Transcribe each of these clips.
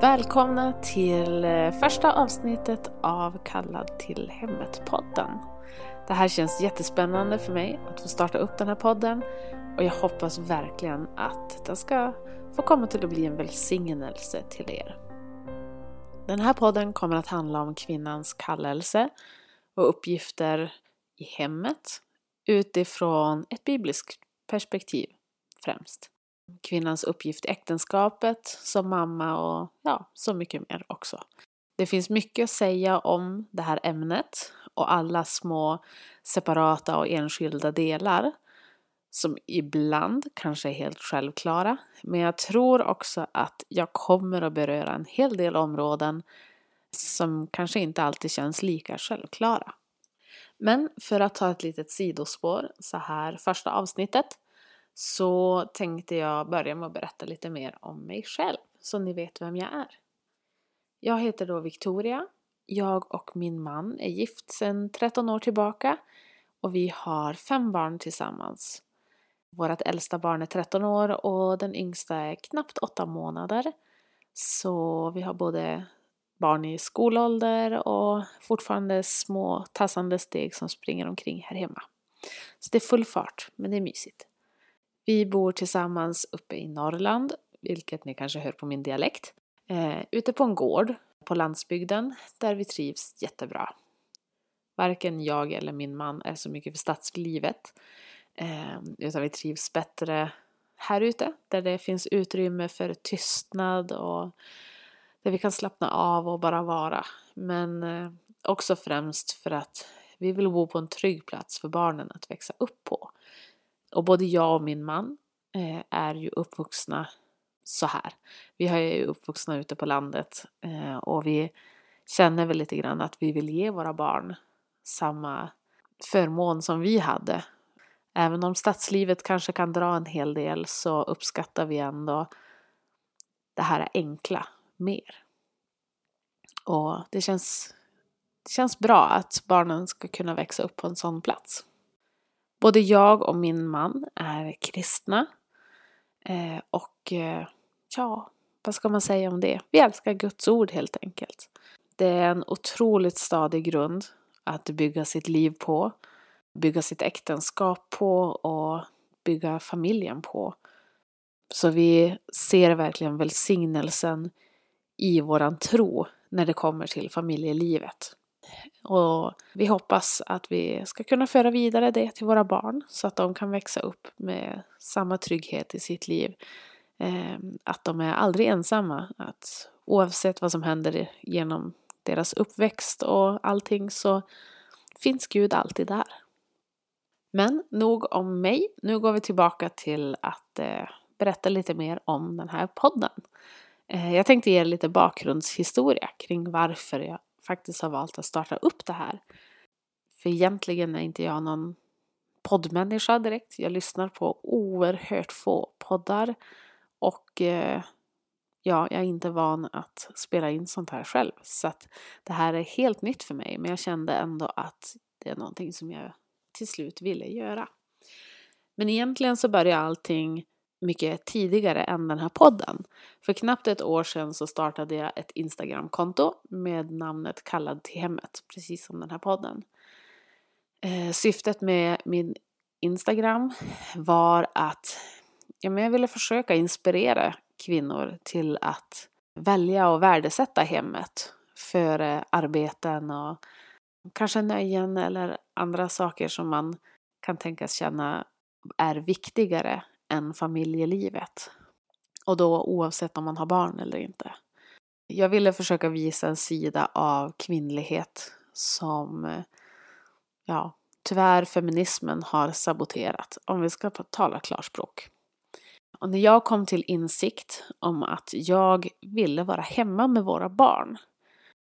Välkomna till eh, första avsnittet av Kallad till hemmet-podden. Det här känns jättespännande för mig att få starta upp den här podden och jag hoppas verkligen att den ska få komma till att bli en välsignelse till er. Den här podden kommer att handla om kvinnans kallelse och uppgifter i hemmet utifrån ett bibliskt perspektiv främst kvinnans uppgift i äktenskapet som mamma och ja, så mycket mer också. Det finns mycket att säga om det här ämnet och alla små separata och enskilda delar som ibland kanske är helt självklara. Men jag tror också att jag kommer att beröra en hel del områden som kanske inte alltid känns lika självklara. Men för att ta ett litet sidospår så här första avsnittet så tänkte jag börja med att berätta lite mer om mig själv så ni vet vem jag är. Jag heter då Victoria. Jag och min man är gift sedan 13 år tillbaka och vi har fem barn tillsammans. Vårt äldsta barn är 13 år och den yngsta är knappt 8 månader. Så vi har både barn i skolålder och fortfarande små tassande steg som springer omkring här hemma. Så det är full fart, men det är mysigt. Vi bor tillsammans uppe i Norrland, vilket ni kanske hör på min dialekt, eh, ute på en gård på landsbygden där vi trivs jättebra. Varken jag eller min man är så mycket för stadslivet, eh, utan vi trivs bättre här ute där det finns utrymme för tystnad och där vi kan slappna av och bara vara. Men eh, också främst för att vi vill bo på en trygg plats för barnen att växa upp på. Och både jag och min man eh, är ju uppvuxna så här. Vi är ju uppvuxna ute på landet eh, och vi känner väl lite grann att vi vill ge våra barn samma förmån som vi hade. Även om stadslivet kanske kan dra en hel del så uppskattar vi ändå det här enkla mer. Och det känns, det känns bra att barnen ska kunna växa upp på en sån plats. Både jag och min man är kristna. Eh, och eh, ja, vad ska man säga om det? Vi älskar Guds ord helt enkelt. Det är en otroligt stadig grund att bygga sitt liv på, bygga sitt äktenskap på och bygga familjen på. Så vi ser verkligen välsignelsen i våran tro när det kommer till familjelivet. Och vi hoppas att vi ska kunna föra vidare det till våra barn så att de kan växa upp med samma trygghet i sitt liv. Ehm, att de är aldrig ensamma. Att oavsett vad som händer genom deras uppväxt och allting så finns Gud alltid där. Men nog om mig. Nu går vi tillbaka till att eh, berätta lite mer om den här podden. Eh, jag tänkte ge er lite bakgrundshistoria kring varför jag faktiskt har valt att starta upp det här. För egentligen är inte jag någon poddmänniska direkt. Jag lyssnar på oerhört få poddar och eh, ja, jag är inte van att spela in sånt här själv. Så att det här är helt nytt för mig men jag kände ändå att det är någonting som jag till slut ville göra. Men egentligen så började allting mycket tidigare än den här podden. För knappt ett år sedan så startade jag ett Instagramkonto med namnet Kallad till hemmet, precis som den här podden. Eh, syftet med min Instagram var att ja, men jag ville försöka inspirera kvinnor till att välja och värdesätta hemmet före arbeten och kanske nöjen eller andra saker som man kan tänkas känna är viktigare än familjelivet. Och då oavsett om man har barn eller inte. Jag ville försöka visa en sida av kvinnlighet som, ja, tyvärr feminismen har saboterat, om vi ska tala klarspråk. Och när jag kom till insikt om att jag ville vara hemma med våra barn,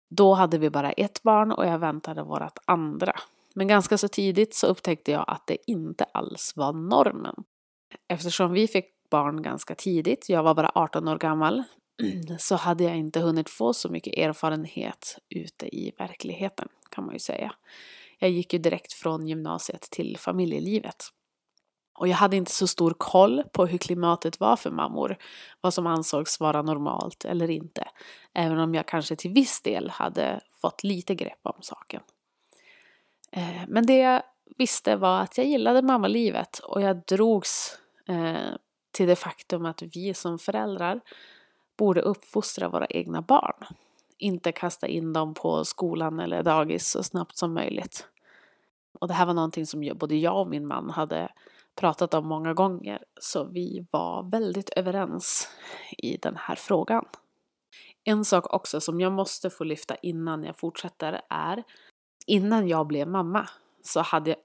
då hade vi bara ett barn och jag väntade vårt andra. Men ganska så tidigt så upptäckte jag att det inte alls var normen eftersom vi fick barn ganska tidigt, jag var bara 18 år gammal, så hade jag inte hunnit få så mycket erfarenhet ute i verkligheten kan man ju säga. Jag gick ju direkt från gymnasiet till familjelivet. Och jag hade inte så stor koll på hur klimatet var för mammor, vad som ansågs vara normalt eller inte, även om jag kanske till viss del hade fått lite grepp om saken. Eh, men det jag visste var att jag gillade mammalivet och jag drogs eh, till det faktum att vi som föräldrar borde uppfostra våra egna barn. Inte kasta in dem på skolan eller dagis så snabbt som möjligt. Och det här var någonting som både jag och min man hade pratat om många gånger så vi var väldigt överens i den här frågan. En sak också som jag måste få lyfta innan jag fortsätter är innan jag blev mamma så hade jag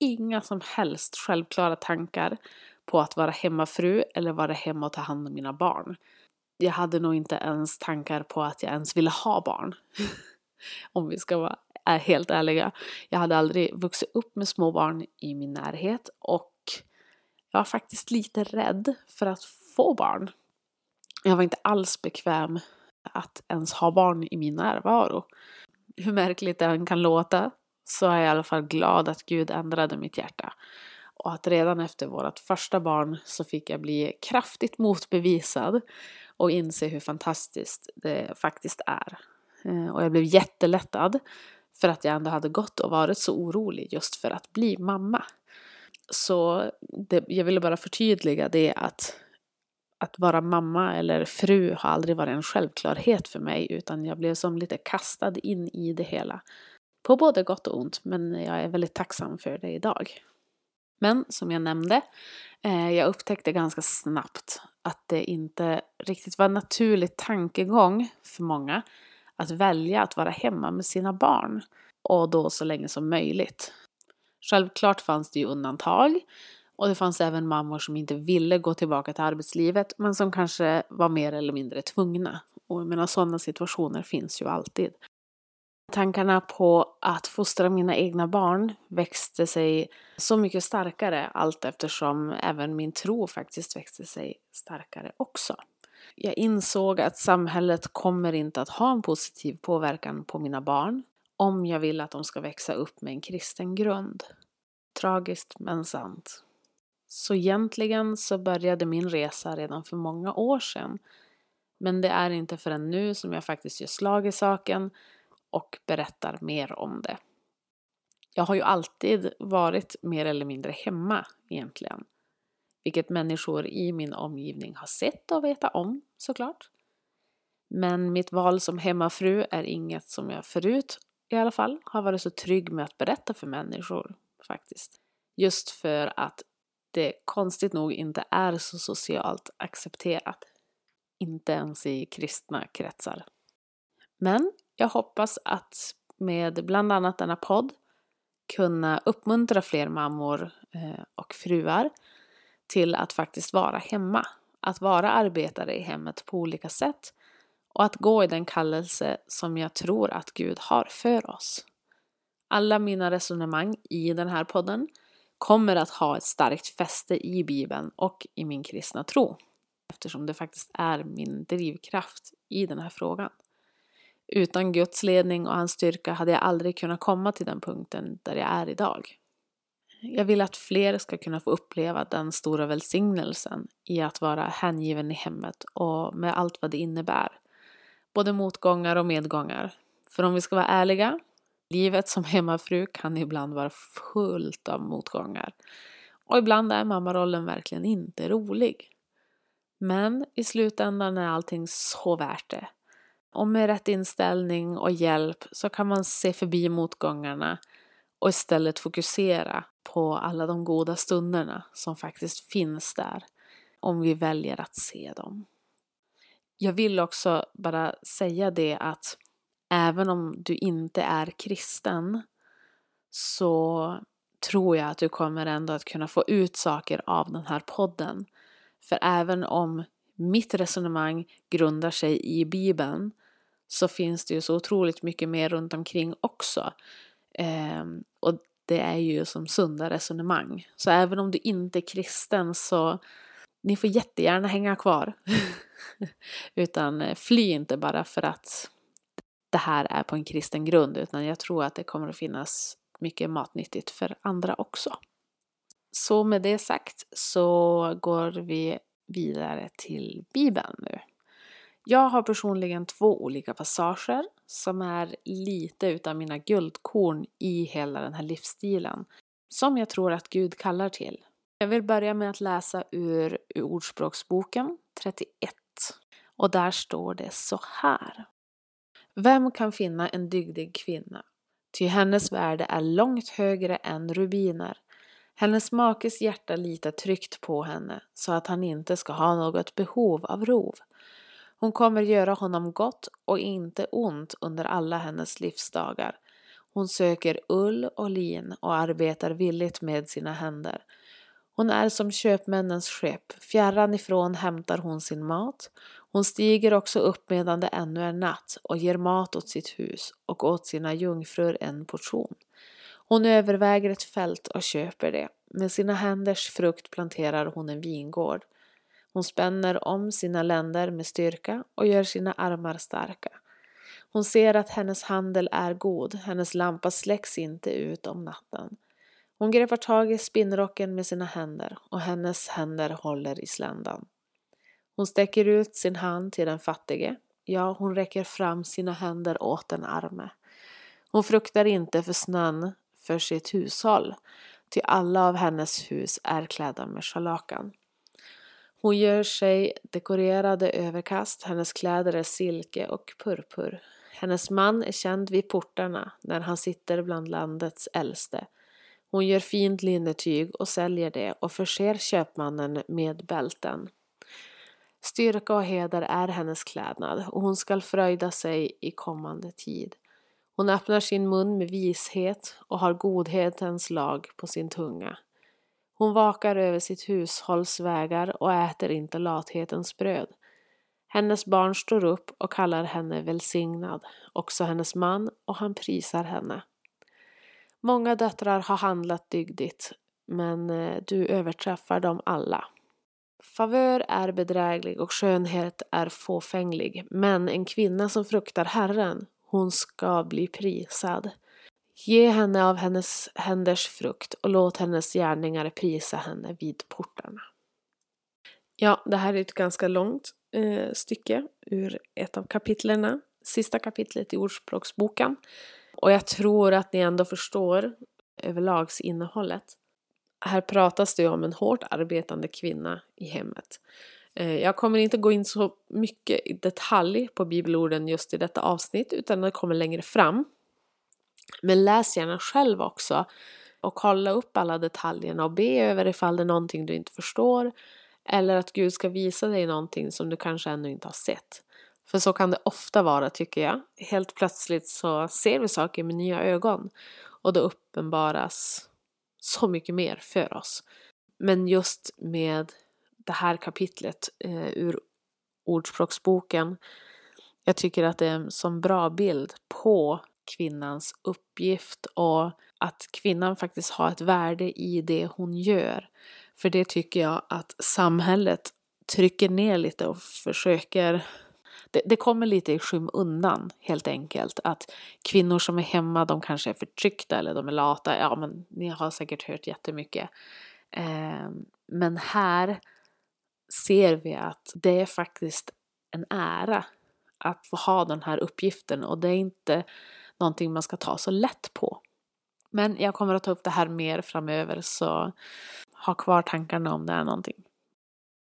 inga som helst självklara tankar på att vara hemmafru eller vara hemma och ta hand om mina barn. Jag hade nog inte ens tankar på att jag ens ville ha barn. om vi ska vara helt ärliga. Jag hade aldrig vuxit upp med små barn i min närhet och jag var faktiskt lite rädd för att få barn. Jag var inte alls bekväm att ens ha barn i min närvaro. Hur märkligt det än kan låta så är jag i alla fall glad att Gud ändrade mitt hjärta. Och att redan efter vårt första barn så fick jag bli kraftigt motbevisad och inse hur fantastiskt det faktiskt är. Eh, och jag blev jättelättad för att jag ändå hade gått och varit så orolig just för att bli mamma. Så det, jag ville bara förtydliga det att att vara mamma eller fru har aldrig varit en självklarhet för mig utan jag blev som lite kastad in i det hela. På både gott och ont men jag är väldigt tacksam för det idag. Men som jag nämnde, eh, jag upptäckte ganska snabbt att det inte riktigt var en naturlig tankegång för många att välja att vara hemma med sina barn och då så länge som möjligt. Självklart fanns det ju undantag och det fanns även mammor som inte ville gå tillbaka till arbetslivet men som kanske var mer eller mindre tvungna. Och jag menar sådana situationer finns ju alltid. Tankarna på att fostra mina egna barn växte sig så mycket starkare allt eftersom även min tro faktiskt växte sig starkare också. Jag insåg att samhället kommer inte att ha en positiv påverkan på mina barn om jag vill att de ska växa upp med en kristen grund. Tragiskt men sant. Så egentligen så började min resa redan för många år sedan. Men det är inte förrän nu som jag faktiskt gör slag i saken och berättar mer om det. Jag har ju alltid varit mer eller mindre hemma egentligen. Vilket människor i min omgivning har sett och vetat om såklart. Men mitt val som hemmafru är inget som jag förut i alla fall har varit så trygg med att berätta för människor faktiskt. Just för att det konstigt nog inte är så socialt accepterat. Inte ens i kristna kretsar. Men jag hoppas att med bland annat denna podd kunna uppmuntra fler mammor eh, och fruar till att faktiskt vara hemma. Att vara arbetare i hemmet på olika sätt och att gå i den kallelse som jag tror att Gud har för oss. Alla mina resonemang i den här podden kommer att ha ett starkt fäste i Bibeln och i min kristna tro. Eftersom det faktiskt är min drivkraft i den här frågan. Utan Guds ledning och hans styrka hade jag aldrig kunnat komma till den punkten där jag är idag. Jag vill att fler ska kunna få uppleva den stora välsignelsen i att vara hängiven i hemmet och med allt vad det innebär. Både motgångar och medgångar. För om vi ska vara ärliga, livet som hemmafru kan ibland vara fullt av motgångar. Och ibland är mammarollen verkligen inte rolig. Men i slutändan är allting så värt det. Och med rätt inställning och hjälp så kan man se förbi motgångarna och istället fokusera på alla de goda stunderna som faktiskt finns där om vi väljer att se dem. Jag vill också bara säga det att även om du inte är kristen så tror jag att du kommer ändå att kunna få ut saker av den här podden. För även om mitt resonemang grundar sig i Bibeln så finns det ju så otroligt mycket mer runt omkring också. Eh, och det är ju som sunda resonemang. Så även om du inte är kristen så ni får jättegärna hänga kvar. utan eh, fly inte bara för att det här är på en kristen grund utan jag tror att det kommer att finnas mycket matnyttigt för andra också. Så med det sagt så går vi vidare till Bibeln nu. Jag har personligen två olika passager som är lite utav mina guldkorn i hela den här livsstilen som jag tror att Gud kallar till. Jag vill börja med att läsa ur, ur Ordspråksboken 31 och där står det så här. Vem kan finna en dygdig kvinna? Ty hennes värde är långt högre än rubiner. Hennes makes hjärta litar tryggt på henne så att han inte ska ha något behov av rov. Hon kommer göra honom gott och inte ont under alla hennes livsdagar. Hon söker ull och lin och arbetar villigt med sina händer. Hon är som köpmännens skepp, fjärran ifrån hämtar hon sin mat. Hon stiger också upp medan det ännu är natt och ger mat åt sitt hus och åt sina jungfrur en portion. Hon överväger ett fält och köper det. Med sina händers frukt planterar hon en vingård. Hon spänner om sina länder med styrka och gör sina armar starka. Hon ser att hennes handel är god, hennes lampa släcks inte ut om natten. Hon greppar tag i spinnrocken med sina händer och hennes händer håller i sländan. Hon sträcker ut sin hand till den fattige, ja, hon räcker fram sina händer åt den arme. Hon fruktar inte för snön för sitt hushåll, ty alla av hennes hus är klädda med scharlakan. Hon gör sig dekorerade överkast, hennes kläder är silke och purpur. Hennes man är känd vid portarna när han sitter bland landets äldste. Hon gör fint linnetyg och säljer det och förser köpmannen med bälten. Styrka och heder är hennes klädnad och hon skall fröjda sig i kommande tid. Hon öppnar sin mun med vishet och har godhetens lag på sin tunga. Hon vakar över sitt hushålls vägar och äter inte lathetens bröd. Hennes barn står upp och kallar henne välsignad, också hennes man, och han prisar henne. Många döttrar har handlat dygdigt, men eh, du överträffar dem alla. Favör är bedräglig och skönhet är fåfänglig, men en kvinna som fruktar Herren, hon ska bli prisad. Ge henne av hennes händers frukt och låt hennes gärningar prisa henne vid portarna. Ja, det här är ett ganska långt eh, stycke ur ett av kapitlerna, sista kapitlet i Ordspråksboken. Och jag tror att ni ändå förstår överlagsinnehållet. Här pratas det om en hårt arbetande kvinna i hemmet. Eh, jag kommer inte gå in så mycket i detalj på bibelorden just i detta avsnitt utan det kommer längre fram. Men läs gärna själv också och kolla upp alla detaljerna och be över ifall det är någonting du inte förstår eller att Gud ska visa dig någonting som du kanske ännu inte har sett. För så kan det ofta vara tycker jag. Helt plötsligt så ser vi saker med nya ögon och då uppenbaras så mycket mer för oss. Men just med det här kapitlet eh, ur Ordspråksboken. Jag tycker att det är en sån bra bild på kvinnans uppgift och att kvinnan faktiskt har ett värde i det hon gör. För det tycker jag att samhället trycker ner lite och försöker det, det, kommer lite i skymundan helt enkelt. Att kvinnor som är hemma, de kanske är förtryckta eller de är lata. Ja, men ni har säkert hört jättemycket. Eh, men här ser vi att det är faktiskt en ära att få ha den här uppgiften och det är inte någonting man ska ta så lätt på. Men jag kommer att ta upp det här mer framöver så ha kvar tankarna om det är någonting.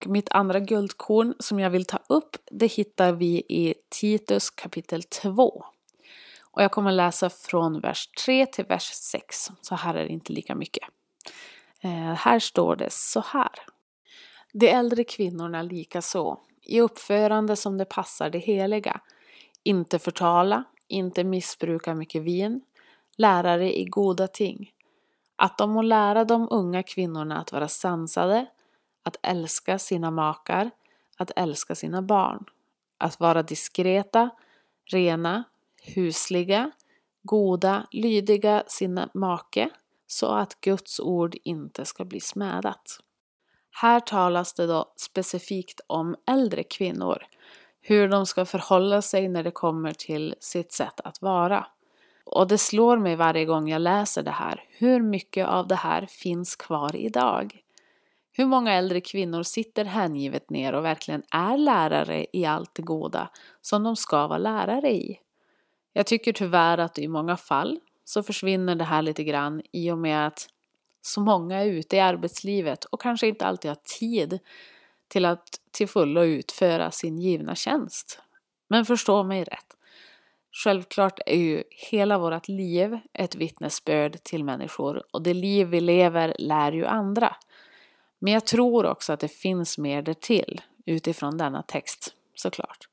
Mitt andra guldkorn som jag vill ta upp det hittar vi i Titus kapitel 2. Och jag kommer läsa från vers 3 till vers 6, så här är det inte lika mycket. Eh, här står det så här. De äldre kvinnorna lika så, i uppförande som det passar det heliga, inte förtala, inte missbruka mycket vin, lärare i goda ting, att de må lära de unga kvinnorna att vara sansade, att älska sina makar, att älska sina barn, att vara diskreta, rena, husliga, goda, lydiga sin make, så att Guds ord inte ska bli smädat. Här talas det då specifikt om äldre kvinnor, hur de ska förhålla sig när det kommer till sitt sätt att vara. Och det slår mig varje gång jag läser det här, hur mycket av det här finns kvar idag? Hur många äldre kvinnor sitter hängivet ner och verkligen är lärare i allt det goda som de ska vara lärare i? Jag tycker tyvärr att i många fall så försvinner det här lite grann i och med att så många är ute i arbetslivet och kanske inte alltid har tid till att till fullo utföra sin givna tjänst. Men förstå mig rätt. Självklart är ju hela vårt liv ett vittnesbörd till människor och det liv vi lever lär ju andra. Men jag tror också att det finns mer därtill utifrån denna text såklart.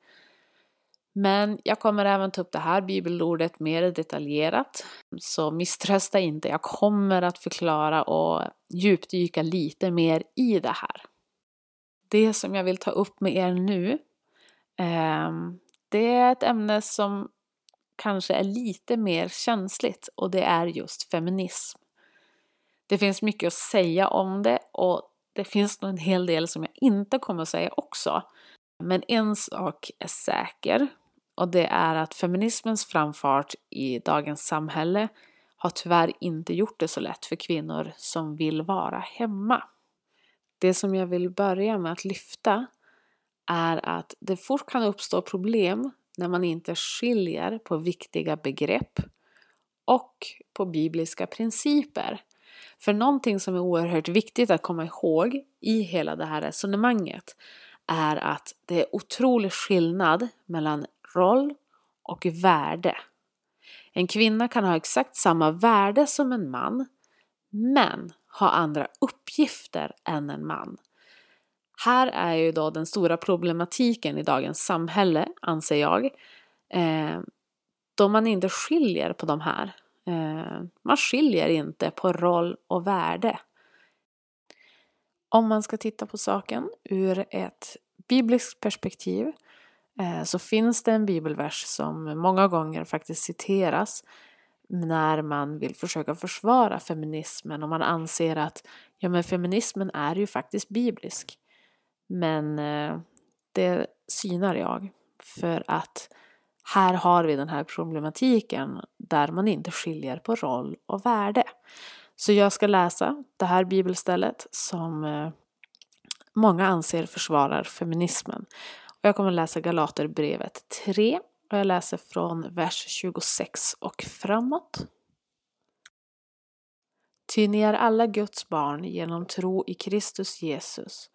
Men jag kommer även ta upp det här bibelordet mer detaljerat. Så misströsta inte, jag kommer att förklara och djupdyka lite mer i det här. Det som jag vill ta upp med er nu, ehm, det är ett ämne som kanske är lite mer känsligt och det är just feminism. Det finns mycket att säga om det och det finns nog en hel del som jag inte kommer att säga också. Men en sak är säker och det är att feminismens framfart i dagens samhälle har tyvärr inte gjort det så lätt för kvinnor som vill vara hemma. Det som jag vill börja med att lyfta är att det fort kan uppstå problem när man inte skiljer på viktiga begrepp och på bibliska principer. För någonting som är oerhört viktigt att komma ihåg i hela det här resonemanget är att det är otrolig skillnad mellan roll och värde. En kvinna kan ha exakt samma värde som en man, men ha andra uppgifter än en man. Här är ju då den stora problematiken i dagens samhälle, anser jag, eh, då man inte skiljer på de här. Eh, man skiljer inte på roll och värde. Om man ska titta på saken ur ett bibliskt perspektiv Eh, så finns det en bibelvers som många gånger faktiskt citeras när man vill försöka försvara feminismen och man anser att ja, men feminismen är ju faktiskt biblisk. Men eh, det synar jag för att här har vi den här problematiken där man inte skiljer på roll och värde. Så jag ska läsa det här bibelstället som eh, många anser försvarar feminismen. Och Jag kommer läsa Galaterbrevet 3 och jag läser från vers 26 och framåt. Ty ni är alla Guds barn genom tro i Kristus Jesus.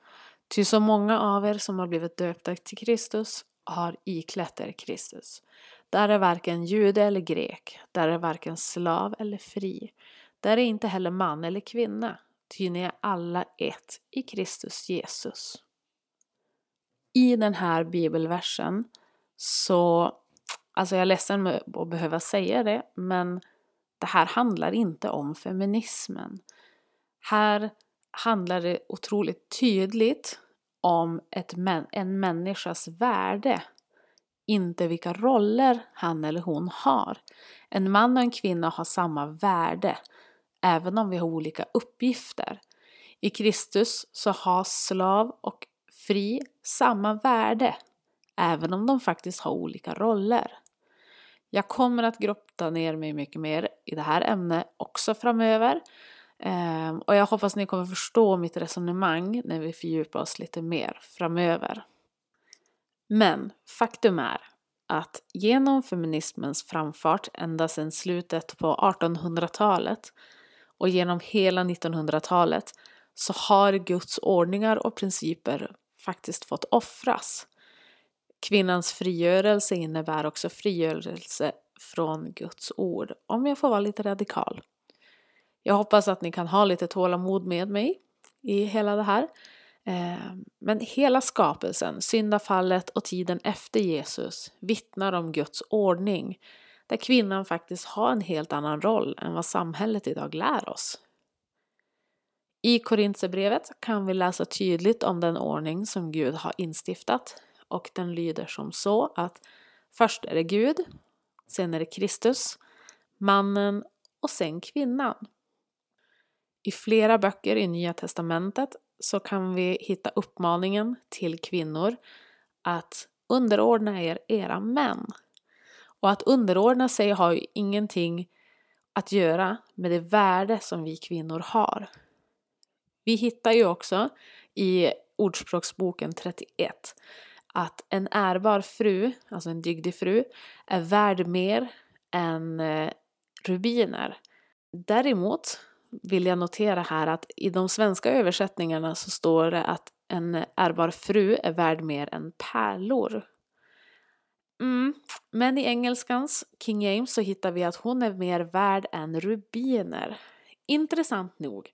Ty så många av er som har blivit döpta till Kristus har iklätt er Kristus. Där är varken jude eller grek, där är varken slav eller fri. Där är inte heller man eller kvinna, ty ni är alla ett i Kristus Jesus i den här bibelversen så, alltså jag är ledsen att behöva säga det, men det här handlar inte om feminismen. Här handlar det otroligt tydligt om ett, en människas värde, inte vilka roller han eller hon har. En man och en kvinna har samma värde, även om vi har olika uppgifter. I Kristus så har slav och fri samma värde, även om de faktiskt har olika roller. Jag kommer att grotta ner mig mycket mer i det här ämnet också framöver. Ehm, och jag hoppas ni kommer förstå mitt resonemang när vi fördjupar oss lite mer framöver. Men faktum är att genom feminismens framfart ända sedan slutet på 1800-talet och genom hela 1900-talet så har Guds ordningar och principer faktiskt fått offras. Kvinnans frigörelse innebär också frigörelse från Guds ord, om jag får vara lite radikal. Jag hoppas att ni kan ha lite tålamod med mig i hela det här. Eh, men hela skapelsen, syndafallet och tiden efter Jesus vittnar om Guds ordning där kvinnan faktiskt har en helt annan roll än vad samhället idag lär oss. I Korintierbrevet kan vi läsa tydligt om den ordning som Gud har instiftat och den lyder som så att först är det Gud, sen är det Kristus, mannen och sen kvinnan. I flera böcker i Nya Testamentet så kan vi hitta uppmaningen till kvinnor att underordna er era män. Och att underordna sig har ju ingenting att göra med det värde som vi kvinnor har. Vi hittar ju också i Ordspråksboken 31 att en ärbar fru, alltså en dygdig fru, är värd mer än eh, rubiner. Däremot vill jag notera här att i de svenska översättningarna så står det att en ärbar fru är värd mer än pärlor. Mm. Men i engelskans King James så hittar vi att hon är mer värd än rubiner. Intressant nog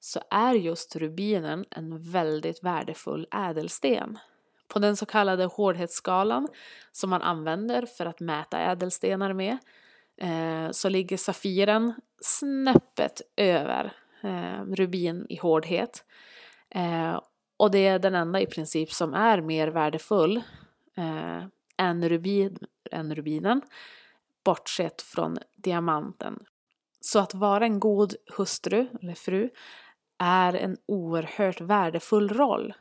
så är just rubinen en väldigt värdefull ädelsten. På den så kallade hårdhetsskalan som man använder för att mäta ädelstenar med eh, så ligger safiren snäppet över eh, rubin i hårdhet. Eh, och det är den enda i princip som är mer värdefull eh, än, rubin, än rubinen, bortsett från diamanten. Så att vara en god hustru eller fru är en oerhört värdefull roll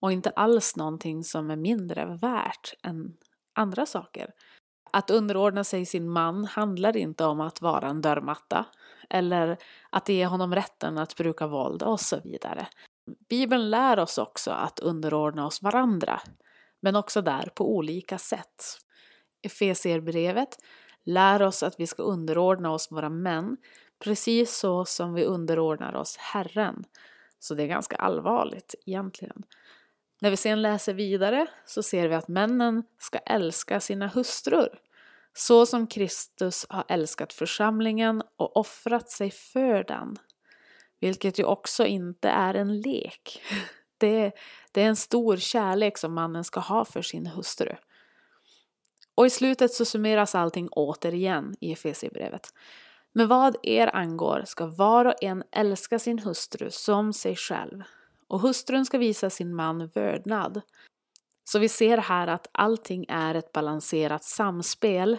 och inte alls någonting som är mindre värt än andra saker. Att underordna sig sin man handlar inte om att vara en dörrmatta eller att ge honom rätten att bruka våld och så vidare. Bibeln lär oss också att underordna oss varandra, men också där på olika sätt. Efesierbrevet lär oss att vi ska underordna oss våra män precis så som vi underordnar oss Herren. Så det är ganska allvarligt egentligen. När vi sen läser vidare så ser vi att männen ska älska sina hustrur så som Kristus har älskat församlingen och offrat sig för den. Vilket ju också inte är en lek. Det, det är en stor kärlek som mannen ska ha för sin hustru. Och i slutet så summeras allting återigen i Efesierbrevet. Men vad er angår ska var och en älska sin hustru som sig själv och hustrun ska visa sin man vördnad. Så vi ser här att allting är ett balanserat samspel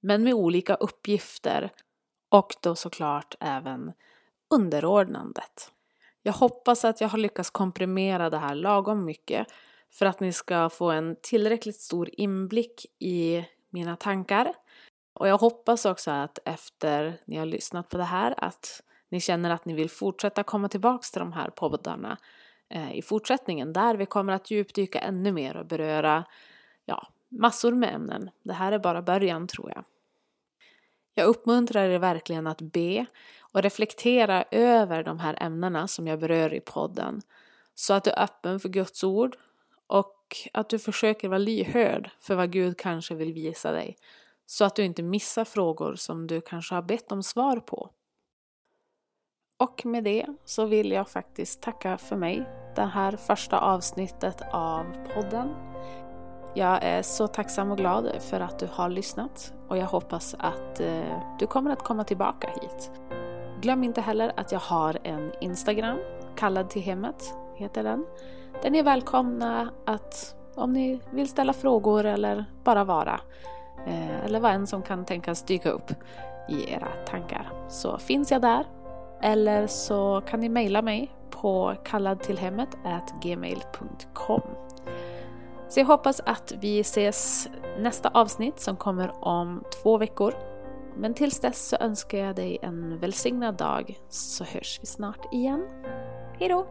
men med olika uppgifter och då såklart även underordnandet. Jag hoppas att jag har lyckats komprimera det här lagom mycket för att ni ska få en tillräckligt stor inblick i mina tankar. Och jag hoppas också att efter ni har lyssnat på det här att ni känner att ni vill fortsätta komma tillbaks till de här poddarna eh, i fortsättningen där vi kommer att djupdyka ännu mer och beröra ja, massor med ämnen. Det här är bara början tror jag. Jag uppmuntrar er verkligen att be och reflektera över de här ämnena som jag berör i podden så att du är öppen för Guds ord och att du försöker vara lyhörd för vad Gud kanske vill visa dig så att du inte missar frågor som du kanske har bett om svar på. Och med det så vill jag faktiskt tacka för mig, det här första avsnittet av podden. Jag är så tacksam och glad för att du har lyssnat och jag hoppas att eh, du kommer att komma tillbaka hit. Glöm inte heller att jag har en Instagram, kallad till hemmet heter den. Där ni är välkomna att om ni vill ställa frågor eller bara vara eh, eller vad en som kan tänkas dyka upp i era tankar så finns jag där. Eller så kan ni mejla mig på kalladtillhemmet@gmail.com. Så jag hoppas att vi ses nästa avsnitt som kommer om två veckor. Men tills dess så önskar jag dig en välsignad dag så hörs vi snart igen. Hejdå!